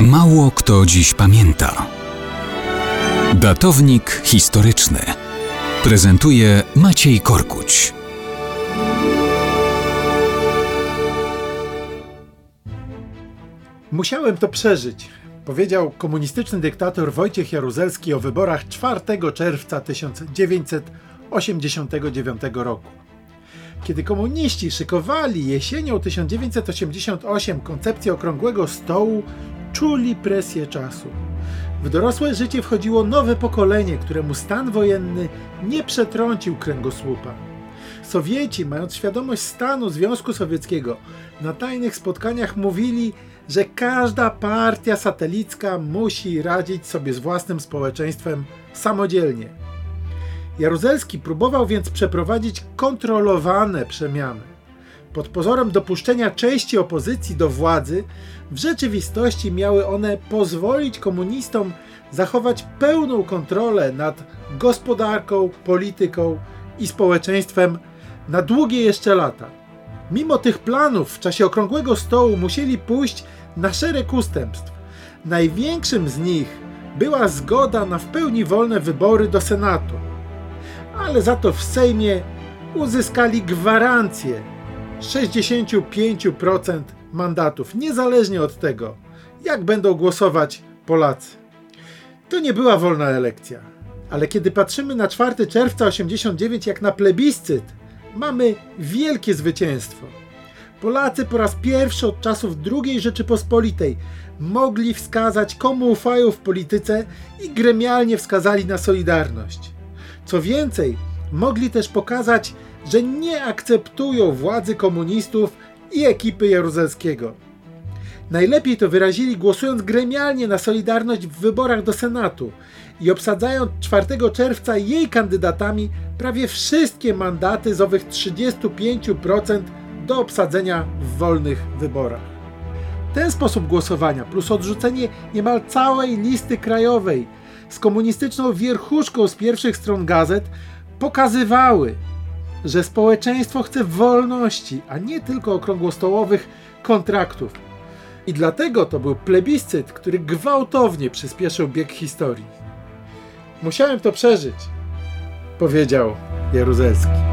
Mało kto dziś pamięta. Datownik historyczny prezentuje Maciej Korkuć. Musiałem to przeżyć, powiedział komunistyczny dyktator Wojciech Jaruzelski o wyborach 4 czerwca 1989 roku. Kiedy komuniści szykowali jesienią 1988 koncepcję okrągłego stołu, czuli presję czasu. W dorosłe życie wchodziło nowe pokolenie, któremu stan wojenny nie przetrącił kręgosłupa. Sowieci, mając świadomość stanu Związku Sowieckiego, na tajnych spotkaniach mówili, że każda partia satelicka musi radzić sobie z własnym społeczeństwem samodzielnie. Jaruzelski próbował więc przeprowadzić kontrolowane przemiany. Pod pozorem dopuszczenia części opozycji do władzy, w rzeczywistości miały one pozwolić komunistom zachować pełną kontrolę nad gospodarką, polityką i społeczeństwem na długie jeszcze lata. Mimo tych planów w czasie okrągłego stołu musieli pójść na szereg ustępstw. Największym z nich była zgoda na w pełni wolne wybory do Senatu. Ale za to w Sejmie uzyskali gwarancję 65% mandatów, niezależnie od tego, jak będą głosować Polacy. To nie była wolna elekcja, ale kiedy patrzymy na 4 czerwca 89 jak na plebiscyt, mamy wielkie zwycięstwo. Polacy po raz pierwszy od czasów II Rzeczypospolitej mogli wskazać, komu ufają w polityce i gremialnie wskazali na Solidarność. Co więcej, mogli też pokazać, że nie akceptują władzy komunistów i ekipy Jaruzelskiego. Najlepiej to wyrazili głosując gremialnie na Solidarność w wyborach do Senatu i obsadzając 4 czerwca jej kandydatami prawie wszystkie mandaty z owych 35% do obsadzenia w wolnych wyborach. Ten sposób głosowania plus odrzucenie niemal całej listy krajowej z komunistyczną wierchuszką z pierwszych stron gazet pokazywały, że społeczeństwo chce wolności, a nie tylko okrągłostołowych kontraktów. I dlatego to był plebiscyt, który gwałtownie przyspieszył bieg historii. Musiałem to przeżyć, powiedział Jaruzelski.